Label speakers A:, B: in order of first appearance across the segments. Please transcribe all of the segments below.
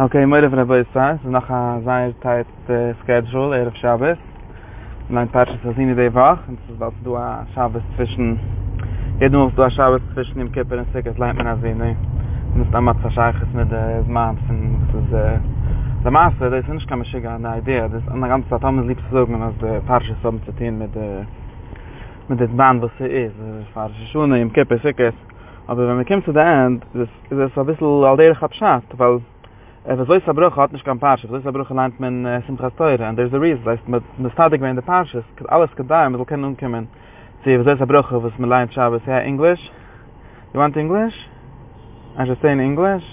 A: Okay, moire von der Boy Science, noch a sehr tight schedule, Erev Shabbos. Mein Patsch ist in der Woche, und es ist was du a Shabbos zwischen, jeden Mal du a Shabbos zwischen dem Kippur und Sikkes, leint man a sie, ne? Und es ist damals a Scheiches mit der Zmaams, und es ist, äh, der Maße, das ist nicht kann man schicken an der Idee, das ist an der ganzen Zeit, Thomas lieb zu sagen, als der Patsch ist so mit zu tun mit der, mit der Bahn, was sie ist, der ist schon im Kippur, Sikkes, aber wenn man kommt zu der End, ist es ein bisschen alderig abschat, weil Äh, was soll Sabruch hat nicht kein Parche, was soll Sabruch lernt man äh, Simchas Teure, and there's a reason, das heißt, mit der Statik in der Parche, alles kann da, man soll kennen umkommen, sie, was soll Sabruch, was man lernt Shabbos, ja, English? You want English? I should say in English?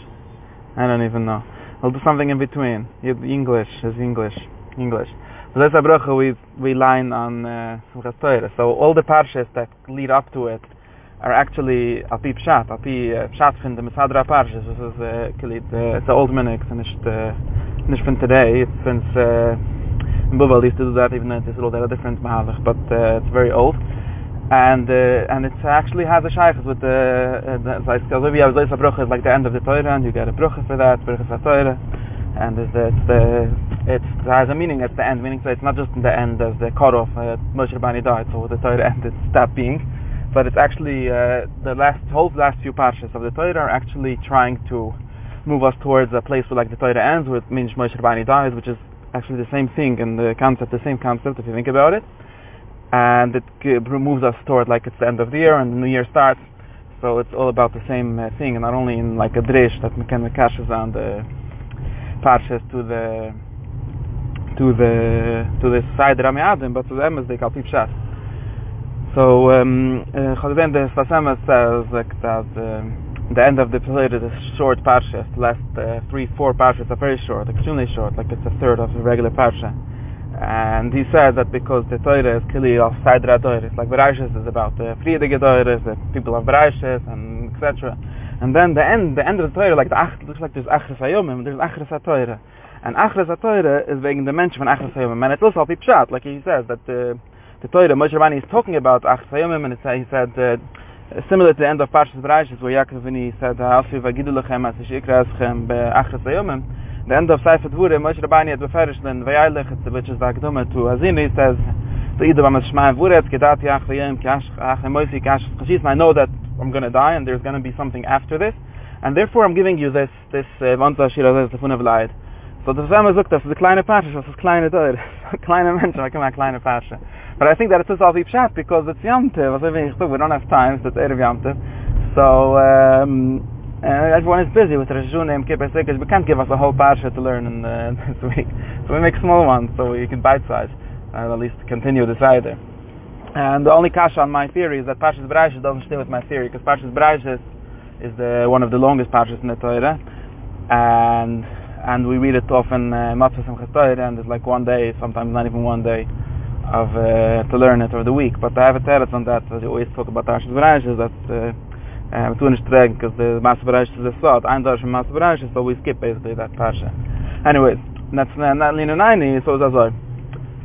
A: I don't even know. I'll do something in between. English, is English, English. Was soll Sabruch, we, we line on uh, Simchas Teure, so all the Parches that lead up to it, are actually a peep shot a peep shot from the Masadra Parshas this is uh, killed uh, it's old minix and it's uh, not from today. It's since uh, in Bubal used to do that even though it's a little different mahalich but uh, it's very old. And uh, and it actually has a shaykh with the the like so we have this bruch is like the end of the Torah and you get a bruch for that bruch for Torah. And it's the it's the it's it has a meaning at the end meaning so it's not just in the end as the cut off uh, Moshe Rabbani died so the Torah ended stop being but it's actually uh, the last whole last few parshas of the Torah are actually trying to move us towards a place where like the Torah ends with means Moshe Rabbani dies, which is actually the same thing and the concept, the same concept if you think about it, and it moves us toward like it's the end of the year and the new year starts. So it's all about the same uh, thing, and not only in like a drish that can mekashes on the parshas to the to the to the side Rami Adam, but to them as they call Pipshas. So, um, uh, says like, that uh, the end of the period is a short parsha. The last uh, three, four parshas are very short, extremely short, like it's a third of the regular parsha. And he says that because the Torah is kili of Torah, it's like Bereshis is about the Friedige Torah, the people of Bereshis, and etc. And then the end, the end of the Torah, like the Ach, looks like there's Achres Hayomim, there's Achres HaTorah. And Achres HaTorah is wegen the mention von Achres Hayomim. And it's also a Pipshat, like he says, that the the Torah, Moshe Rabbani is talking about Achas Hayomim, and he said, uh, similar to the end of Parshas Bereshis, where Yaakov he said, Alfi vagidu lechem, as ich ikra eschem, be Achas Hayomim, the end of Sefer Dvure, Moshe Rabbani had beferish then, vayaylich, which is the Akdome to Azini, he says, to Ido Bamas Shmaim Vuretz, gedati Achas Hayomim, ki Achas Moisi, ki Achas Chashis, I know that I'm going to die, and there's going to be something after this, and therefore I'm giving you this, this, Vanta Shira, this, the Fun of Leid. So the sagt, das ist eine kleine Pasche, das ist kleine Teure, kleine Menschen, da kann man kleine Pasche. But I think that it's all deep chat because it's I think we don't have time, so it's Erev Yamte. So um, uh, everyone is busy with Rosh Hashanah and Kippur because we can't give us a whole parsha to learn in uh, this week. So we make small ones so we can bite size and at least continue this either. And the only kasha on my theory is that Parshas Bereshis doesn't stay with my theory because Parshas Bereshis is the one of the longest parshas in the Torah, and and we read it often uh, Matzah Torah, and it's like one day, sometimes not even one day of uh, to learn it over the week. But I have a teretz on that. As you always talk about Parshas Bereshis, that uh, uh, we tun because the Master Bereshis is a sod. Ein Dorsh Master Bereshis, so we skip basically that parsha. Anyways, that's uh, not Lina Naini, so it's so.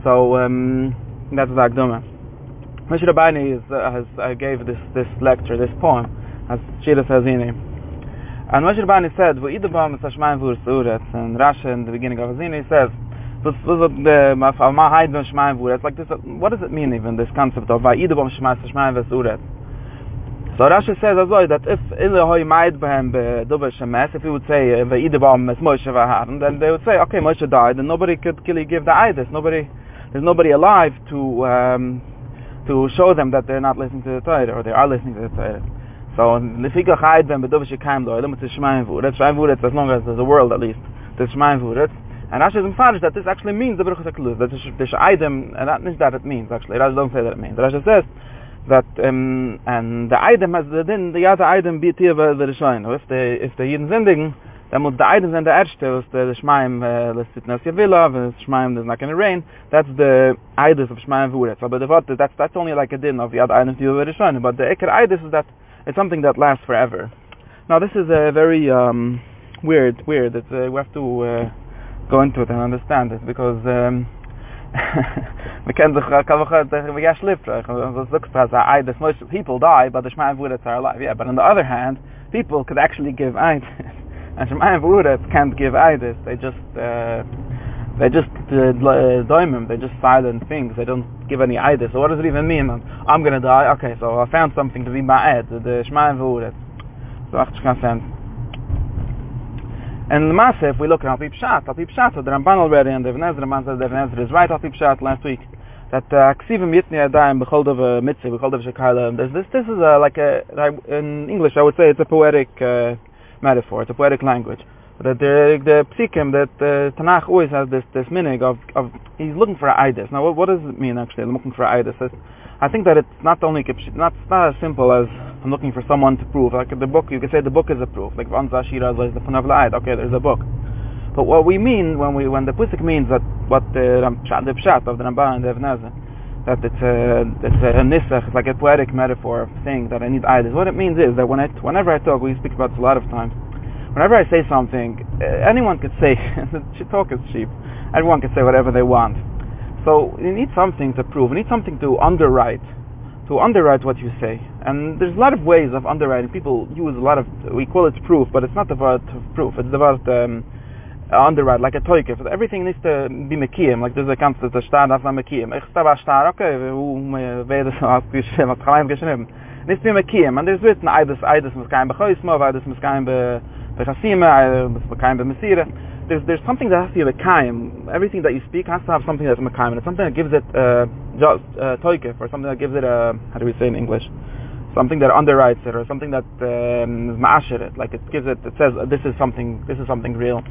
A: So um, that's the Akdoma. Moshe Rabbeinu is, uh, has uh, gave this this lecture, this poem, as Shira Hazini. And Moshe Rabbeinu said, "V'idabam es hashmayim v'ur suretz." And Rashi in the beginning of Hazini says, was was the ma ma haid von shmaim vu it's like this what does it mean even this concept of vaide vom shmaim shmaim ve surat so Rashi says as well that if in the hoy maid behem be dobe shmas if you would say vaide vom mes moshe va haben then they would say okay moshe died and nobody could really give the ides nobody there's nobody alive to um to show them that they're not listening to the Torah or they are listening to the Torah. So the figure haid ben be dobe shkaim do elam shmaim vu that's shmaim vu that's as long as there's a world at least shmaim vu that's And Rashi is emphasized that this actually means the Baruch HaKaluz, that this, this item, and that means that it means, actually. Rashi don't say that it means. Rashi says that, um, and the item has the din, the other item be tia the Rishoin. If the, if the Yidin zindigen, then muss the item sind der Erste, was the Shmaim, uh, lässt sit nas Yavila, the Shmaim, there's not going to rain, that's the item of Shmaim Vuretz. But the word, that's, that's only like a din of the other items tia the Rishoin. But the Eker item is that it's something that lasts forever. Now this is a very, um, weird, weird. It's, uh, we have to, uh, go into it and understand it because um we can the kavach we gash live was looks as I this most people die but the shman would are alive yeah but on the other hand people could actually give eid And Shemayim V'uretz can't give Eidus. They just, uh, they just uh, doimim, they just silent things. They don't give any Eidus. So what does it even mean? I'm going to die. Okay, so I found something to be ma'ed, the Shemayim V'uretz. So macht keinen Sinn. And the Masse, if we look at Alpi Pshat, Alpi Pshat, so the Ramban already, and the Vnezer, the man says the Vnezer is right, Alpi Pshat, last week, that uh, Ksivim Yitni Adayim, Bechol Dov Mitzvah, Dov Shekayla, this, this, this is uh, like a, in English I would say it's a poetic uh, metaphor, it's a poetic language. That the, the Psikim, that uh, Tanakh always has this, this meaning of, of, he's looking for Eidos. Now what, what does it mean actually, looking for Eidos? I think that it's not only, not, not as simple as I'm looking for someone to prove. Like the book, you can say the book is a proof. Like La'id. Okay, there's a book. But what we mean when we when the pusik means that what the the pshat of the Ramban and the Evnezah, that it's a it's a nisach, it's like a poetic metaphor of saying that I need idols. What it means is that when I whenever I talk, we speak about this a lot of times. Whenever I say something, uh, anyone could say talk is cheap. Everyone can say whatever they want. So you need something to prove. You need something to underwrite to underwrite what you say. And there's a lot of ways of underwriting. People use a lot of, we call it proof, but it's not about proof. It's about um, underwrite, like a toike. Everything needs to be mekiem. Like there's a concept, a star darf man mekiem. Ich star star, okay, wo wer das hat geschrieben, hat klein geschrieben. Needs to be mekiem. And there's written, Eides, Eides, muss kein bechoismo, Eides, muss kein be, bechasime, Eides, muss kein be mesire there's there's something that has to be a kaim. Everything that you speak has to have something that's a kaim, and it's something that gives it uh, just uh, toikif, or something that gives it a how do we say in English? Something that underwrites it, or something that um, it. Like it gives it, it says uh, this is something, this is something real.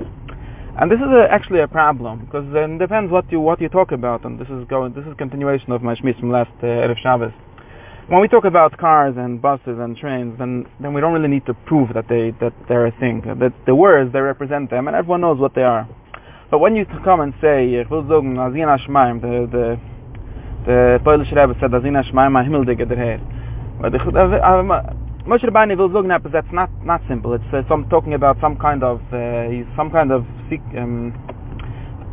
A: And this is a, actually a problem because it depends what you what you talk about, and this is going. This is continuation of my shmis from last uh, erev Shabbos when we talk about cars and buses and trains, then then we don't really need to prove that they that they're a thing. That the words they represent them, and everyone knows what they are. But when you come and say, the the the Polish Rebbe said, "Azina Shmaim, a Himmeldige der Herr." But the Moshe Rabbeinu will sagen that that's not not simple. It's uh, some talking about some kind of uh, some kind of um,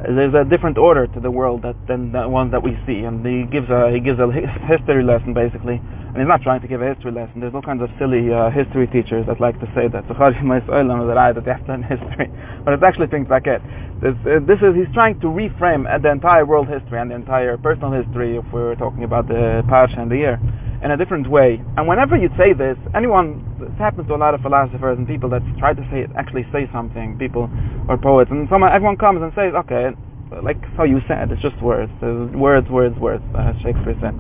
A: there's a different order to the world that, than the one that we see, and he gives a he gives a history lesson basically, and he's not trying to give a history lesson. There's all kinds of silly uh, history teachers that like to say that that they have to learn history, but it's actually things like it. This, uh, this is he's trying to reframe the entire world history and the entire personal history if we're talking about the parsha and the year in a different way. And whenever you say this, anyone, this happens to a lot of philosophers and people that try to say actually say something, people or poets, and someone, everyone comes and says, okay, like how you said, it's just words, There's words, words, words, uh, Shakespeare said.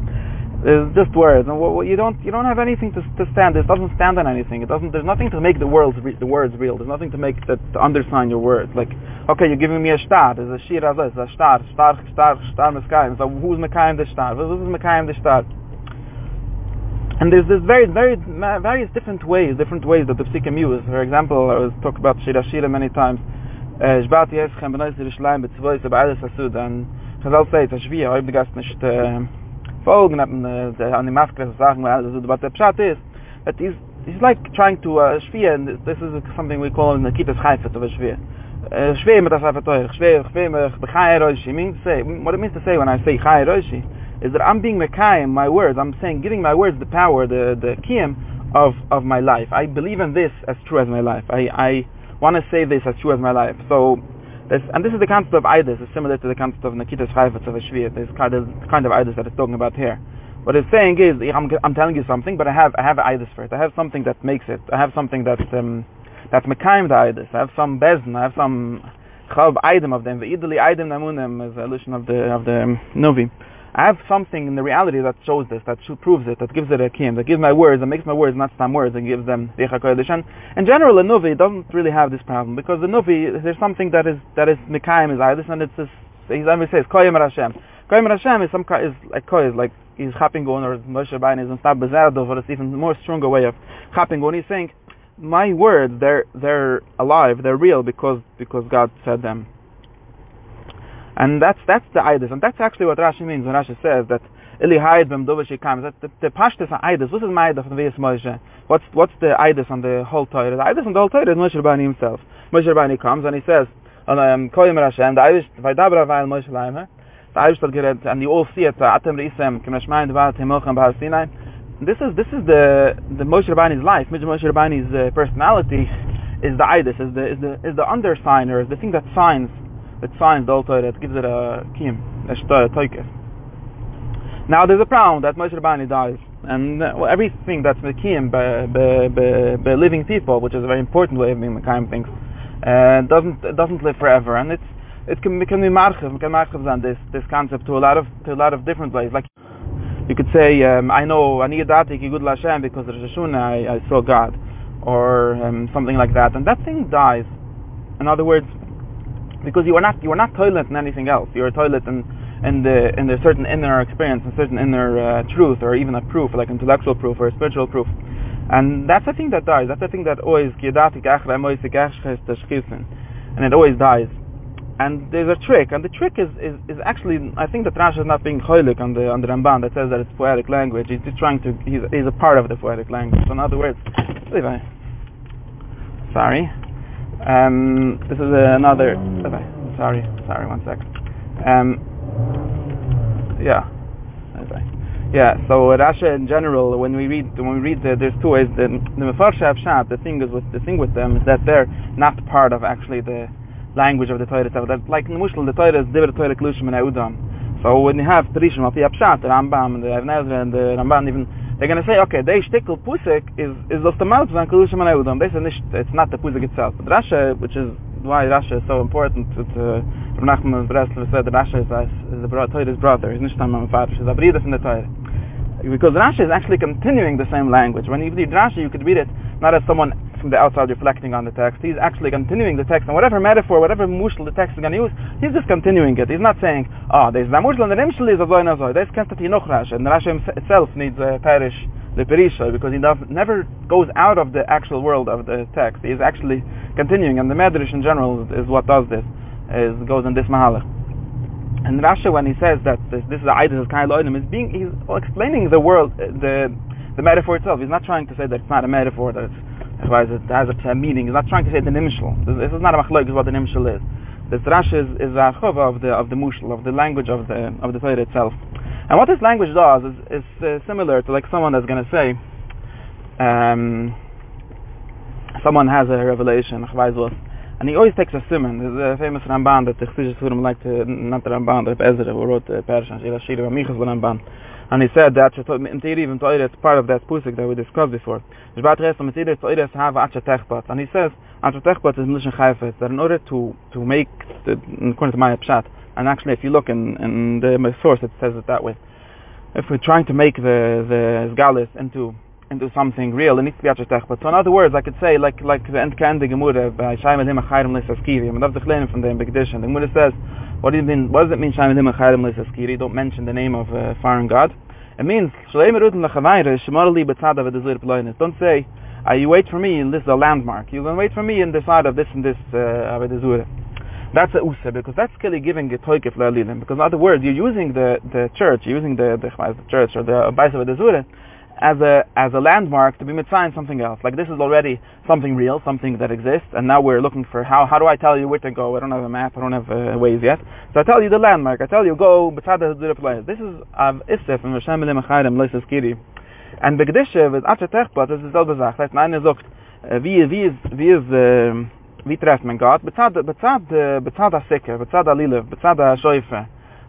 A: It's just words, and you don't you don't have anything to, to stand. This doesn't stand on anything. It doesn't. There's nothing to make the words re, the words real. There's nothing to make that to undersign your words. Like, okay, you're giving me a star. There's a as a star, star, star, star, star. So who's mekayim the star? Who's mekayim the star? And there's this very, very, various different ways, different ways that the psikim use. For example, I was talking about Shira Shira many times. Uh, Shbat Yeschem benois Yerushalayim betzvois abeides asud. And Chazal says, a shvi, oib gast nicht uh, folgen, an die Maske sagen, but the pshat is, that he's, he's like trying to, uh, and this is something we call in the Kitas Chaifet of a shvi. Shvi mit das Haifet Teuer, shvi, shvi, b'chai Roshi, means to say, what it means to say when I say chai is that I'm being Mekayim, my words, I'm saying, giving my words the power, the, the kiyam of, of my life. I believe in this as true as my life. I, I want to say this as true as my life. So, this, and this is the concept of Eidos, it's similar to the concept of Nakitas Chayfetz of a Shviat, this kind of, kind of Eidos that it's talking about here. What it's saying is, I'm, I'm telling you something, but I have, I have Eidos for it. I have something that makes it. I have something that's, um, that's Mekayim the Eidos. I have some Bezn, I have some Chav Eidim of them. The Idli Eidim Namunim is a illusion of the, of the um. I have something in the reality that shows this, that proves it, that gives it a kim, that gives my words, that makes my words not some words, and gives them Richa Kodesh. And in general, a Nuvi doesn't really have this problem, because the Nuvi, there's something that is, that is Mikayim is Aydis, and it's this, he always says, Koyim Hashem. Koyim Hashem is some, is like Koy, like, he's chapping on, or Moshe Rabbeinu is in Stab but it's even more stronger way of chapping on. He's saying, my words, they're, they're alive, they're real, because, because God said them. And that's that's the Eidos, and that's actually what Rashi means when Rashi says that Ili Haid Bem Kam. That the, the Pashtus on Eidos. What is my on the Moshe? What's what's the Eidos on the whole Torah? The Eidos on the whole Torah is Moshe Rabbeinu himself. Moshe Rabbeinu comes and he says, and um, Koyim Rashem, the Eidos Vaydabra Vayel Moshe. The Eidos that gered, and you all see it. Atem Reisem Kim Rashmayin Devat Himochem Bahar Sinai. This is this is the the Moshe Rabbeinu's life, Moshe Rabbeinu's uh, personality is the idis, is the is the is the undersigner, is the thing that signs signs the Torah, that gives it a kim, a shtoy, a. Now there's a problem that Moshe Rabbani dies, and well, everything that's mekim by, by, by, by living people, which is a very important way of being mekim things, uh, doesn't doesn't live forever, and it's it can, it can be marchev, can marchev on this this concept to a lot of to a lot of different ways. Like you could say, um, I know ani yadati ki good Hashem because Rosh Hashanah I, I saw God, or um, something like that, and that thing dies. In other words, because you are not you are not toilet in anything else. You are toilet in in the in the certain inner experience, a certain inner uh, truth, or even a proof, like intellectual proof or spiritual proof. And that's the thing that dies. That's the thing that always and it always dies. And there's a trick, and the trick is, is, is actually, I think that Rashi is not being choilik on the on the Ramban that says that it's poetic language. He's just trying to, he's, he's a part of the poetic language. So in other words, sorry, um, this is another, sorry, sorry, one second. Um, yeah. Yeah, so Rasha in general, when we read when we read the, there's two ways. The the Mefarsha Pshat, the thing is with the thing with them is that they're not part of actually the language of the Torah itself. That like in Mushal, the Torah is Divrei Torah Klushim and Udam. So when you have of the Pshat, the Rambam the Ezra and the Ramban even they're going to say, okay, the shtickle pusik is is the mouth of Klushim and Udam. They say it's not the pusik itself. But Rasha, which is why Rasha is so important to, to Rav Nachman Breslev said Rasha is, is the Torah's brother. He's not my father. He's a brother from the Torah. Because Rasha is actually continuing the same language. When you read Rasha, you could read it not as someone from the outside reflecting on the text. He's actually continuing the text, and whatever metaphor, whatever mushal the text is going to use, he's just continuing it. He's not saying, oh, there's the mushal and the nimshal is a zoy nazoy. There's kenstat hinoch Rasha, and the Rasha itself needs a parish the perisha because he does, never goes out of the actual world of the text. He is actually continuing, and the medrash in general is, what does this, is goes in this mahalach. And Rasha, when he says that this, this is the idol of Kail Oidim, is being he's explaining the world, the the metaphor itself. He's not trying to say that it's not a metaphor, that it's, otherwise it has a, meaning. It's not trying to say the nimshal. This, is not a machlok, is what the nimshal is. This Rasha is, is a chova of the of the mushal, of the language of the of the Torah itself. And what this language does is, is uh, similar to like someone that's going to say, um, someone has a revelation, and he always takes a simon. There's a famous Ramban that the Chsidish Surim like to, not the Ramban, the Ezra, who wrote the Persian, Shira Shira Michas Ramban. And he said that it's part of that pusik that we discussed before. And he says, is that in order to, to make, the, according to my Pshat, and actually, if you look in, in the source, it says it that way. If we're trying to make the the Galis into into something real, it needs to be Achetech. But so in other words, I could say, like like the end kind of Gemara by Shaim Elim Achayim Leisaskiri. And that's the Chlenim from the Begdishan. The Gemara says, what, do you mean, what does it mean Shaim Elim Achayim Leisaskiri? Don't mention the name of a uh, foreign god. It means, Shleim Erudin Lachavayre, Shemar Li Betzada V'Dezir Ploinis. Don't say, uh, you wait for me and this is a landmark. Going to wait for me in the side of this and this uh, Avedezura. That's a usa because that's clearly giving a toikif le'alilim. Because in other words, you're using the, the church, you're using the, the, the church or the Baisa V'Dezura as a as a landmark to be mitzayin something else. Like this is already something real, something that exists, and now we're looking for how how do I tell you where to go? I don't have a map, I don't have uh, ways yet. So I tell you the landmark. I tell you go b'tzad the place. This is av isef and Hashem elim achayim leises kiri. And begdishe with atche techpat is dieselbe Sache. Das heißt, eine sagt, wie wie ist wie ist ähm, wie trefft man Gott? B'tzad b'tzad uh, b'tzad a sikker, b'tzad a lilev, b'tzad a shoife.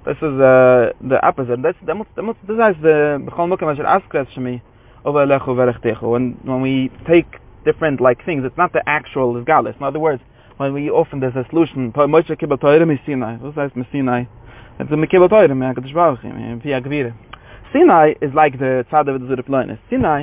A: This is uh, the opposite. That's that must that must this is the bechol mokem askres over. When when we take different like things, it's not the actual galis. In other words, when we often there's a solution. Moshe kibbel toyre Sinai. What says Sinai? It's a kibbel toyre me hakadosh baruch in via gvira. Sinai is like the tzad of the Zurif Sinai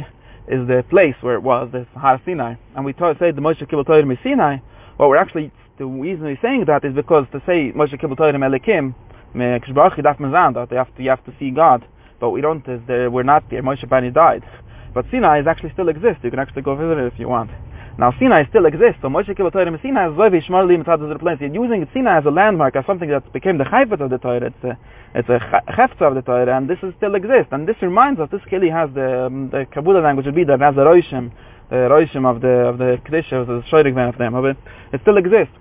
A: is the place where it was, the Har Sinai. And we say the Moshe kibbel toyre Sinai. What we're actually the reason we're saying that is because to say Moshe kibbel toyre Elikim kshbach daf mazan that you have to you have to see God. But we don't there we're not there. Moshe Bani died. But Sinai is actually still exists you can actually go visit it if you want. Now Sinai still exists. So Moshe Kibbutz Torah Sinai is very shmar li mitzad using Sinai as a landmark as something that became the chayfet of the Torah it's a it's a of the Torah and this is still exists and this reminds us this kili has the um, the Kabbalah language would be that the Roishim the Roishim of the of the Kedisha the Shoyrig of them it. It still exists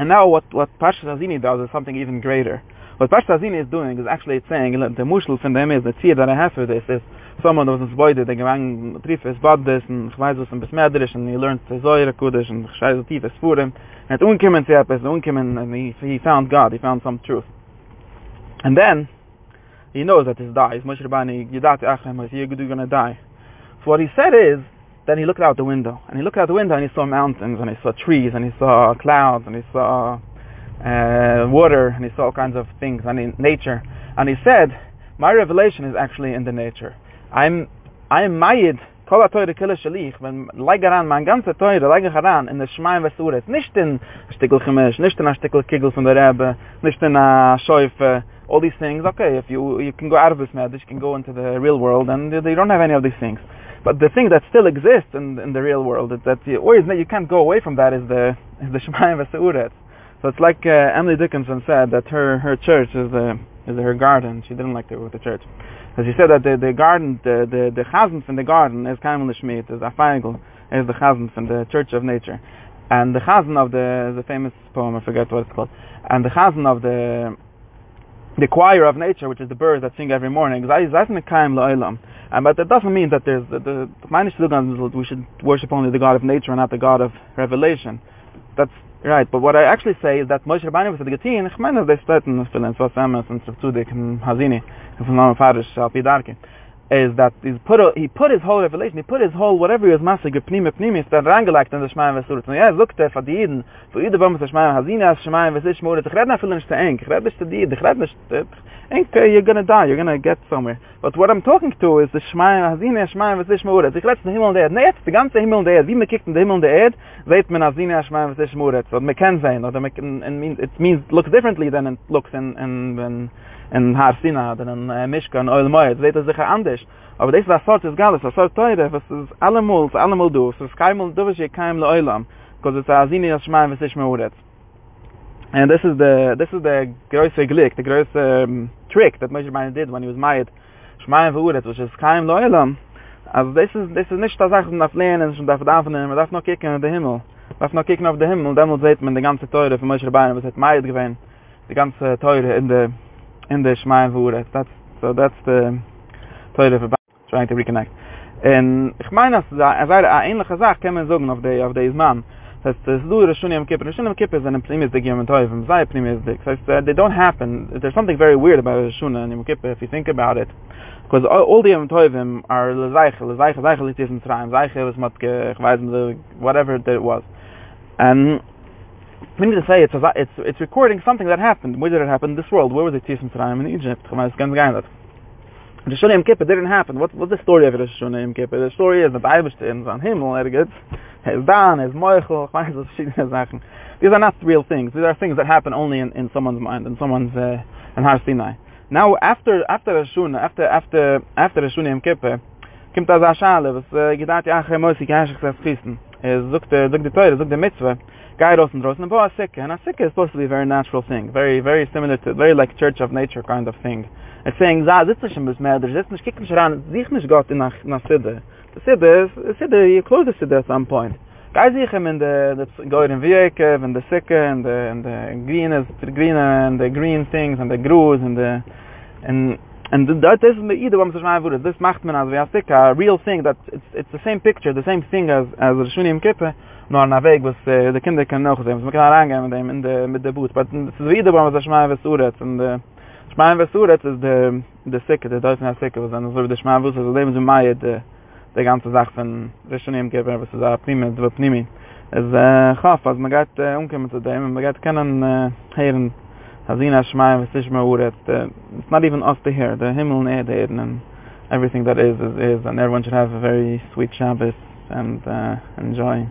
A: and now what, what Parshas Azini does is something even greater. What Parshas Azini is doing is actually it's saying, the mushal from them is, the tzir that I have for this is, someone who was in Zboide, they gewang trief es Baddes, and ich weiß was and he learned the Zohire Kudish, and ich scheiße tief es Furim, and unkimmen zu etwas, and he, he found God, he found some truth. And then, he knows that he's die, Moshe Rabbani, Yidati Achem, you're gonna die. So what he said is, then he looked out the window, and he looked out the window and he saw mountains, and he saw trees, and he saw clouds, and he saw uh, water, and he saw all kinds of things, and in nature. And he said, my revelation is actually in the nature. I'm I'm mayid kol atoyre kille shalich wenn leigeran mein ganze teure leigeran in der schmein ur nicht in stickel nicht in a stickel kigel von der rebe nicht a schoif all these things okay if you you can go out of this mad you can go into the real world and they don't have any of these things. But the thing that still exists in in the real world is that you always you can't go away from that is the is the was ur so it's like uh, Emily Dickinson said that her her church is the is her garden. She didn't like to go to church. As he said that the, the garden, the, the, the chazan from the garden is Kaimel Nishmit, is a is the chazan from the Church of Nature. And the chazan of the, the famous poem, I forget what it's called, and the chazan of the, the choir of nature, which is the birds that sing every morning. And but that doesn't mean that there's the the we should worship only the God of nature and not the God of revelation. That's right. But what I actually say is that Moshe Rabbani was at the Gatin. Ich meine, they split in was Amos and Tzavtzudik and Hazini from Lama Farish Alpidarke, is that he put a, he put his whole revelation he put his whole whatever he was massive gep nim is that rangelagt in the shmaim was so yeah look there for the eden for the bomb of shmaim hazina shmaim was is more the gredna fillen is to ink gredna is to die the gredna is eng. You're gonna die. You're gonna get somewhere. But what I'm talking to is the Shemaim Hazina Shemaim Vesish Morit. Ich red the Himmel und Erde. Nee, jetzt die ganze Himmel und Erde. Wie man kickt in the Himmel und Erde, seht man Hazina Shemaim Vesish Morit. So man kann sehen, oder man can, it means looks differently than it looks in in in in Har Sina oder in uh, Mishka und Oil Moed, seht er sicher anders. Aber das ist das Sort des Galles, das Sort teure, was ist allemal, es allemal du, es ist keinmal du, was ich keinem le Oilam, because it's Azini das Schmein, was ich. And this is the, this is the größte Glick, the größte um, trick that Moshe Rabbeinu did when he was made Schmein uret, which is keinem le Oilam. Also this is, this is nicht das Sache, man darf lernen, man darf nehmen, man darf noch kicken in den Himmel. Man darf noch kicken auf den Himmel, dann sieht man die ganze Teure von Moshe Rabbeinu, was hat Meid gewinnt, die ganze Teure in der in the Shemaim Vure. That's so that's the toilet of trying to reconnect. And ich meine, da er eine ähnliche Sache, kann man sagen auf der auf der Isman. Das heißt, es and schon im and schon im Kippen sind im Primis der Gemen Teuf, im Sei Primis der. Das heißt, uh, they don't happen. There's something very weird about Rishun and im Kippen if you think about it. Because all, all the Teufim are Lezaich, Lezaich, Lezaich, Lezaich, Lezaich, Lezaich, Lezaich, was mat whatever that was. And we need to say it's, it's, it's recording something that happened. Where did it happen? This world. Where was it Tis Mitzrayim in Egypt? Ich ganz gar. The Shona Yom Kippur didn't happen. What, what's the story of the Shona Yom Kippur? The story is the Bible stands on Himmel, ergens. His Dan, his Moichel, ich weiß, verschiedene Sachen. These are not real things. These are things that happen only in, in someone's mind, in someone's, uh, in Har Sinai. Now, after, after the Shona, after, after, after the Shona Yom Kippur, kommt da Zashale, was, uh, gedat, ja, Achrei Moisi, kehashik, das Christen. Er sucht, sucht die Teure, sucht die Mitzvah. guy does and and a sick and a sick is supposed to be a very natural thing very very similar to very like church of nature kind of thing Ich sage, sie sitzen schon bis mehr, sie sitzen, ich kicke mich ran, sie sich nicht Gott in der Sidde. Die Sidde ist, Sidde, ihr klärt die Sidde at some point. Gei sich ihm in de, de Goyen Wieke, in der Sicke, in der de Green, in der Green, in de Green Things, in de Gruz, in de, And and that is me either one says my word this macht man also we a real thing that it's it's the same picture the same thing as as the shunim kippe nur na weg was äh, de kinder kan noch sehen was man kan mit dem in de mit de boot but it's the either one says my word and uh, schmal was urat ist de de sick de das na sick was dann so de schmal was so leben so mai de de ganze sach von de schon im geben was da prima de primi es äh khaf az magat unkem zu dem magat kanen heren hazina schmal was ist mal urat it's not even us to hear the himmel and the and everything that is is is and everyone should have a very sweet shabbos and uh enjoy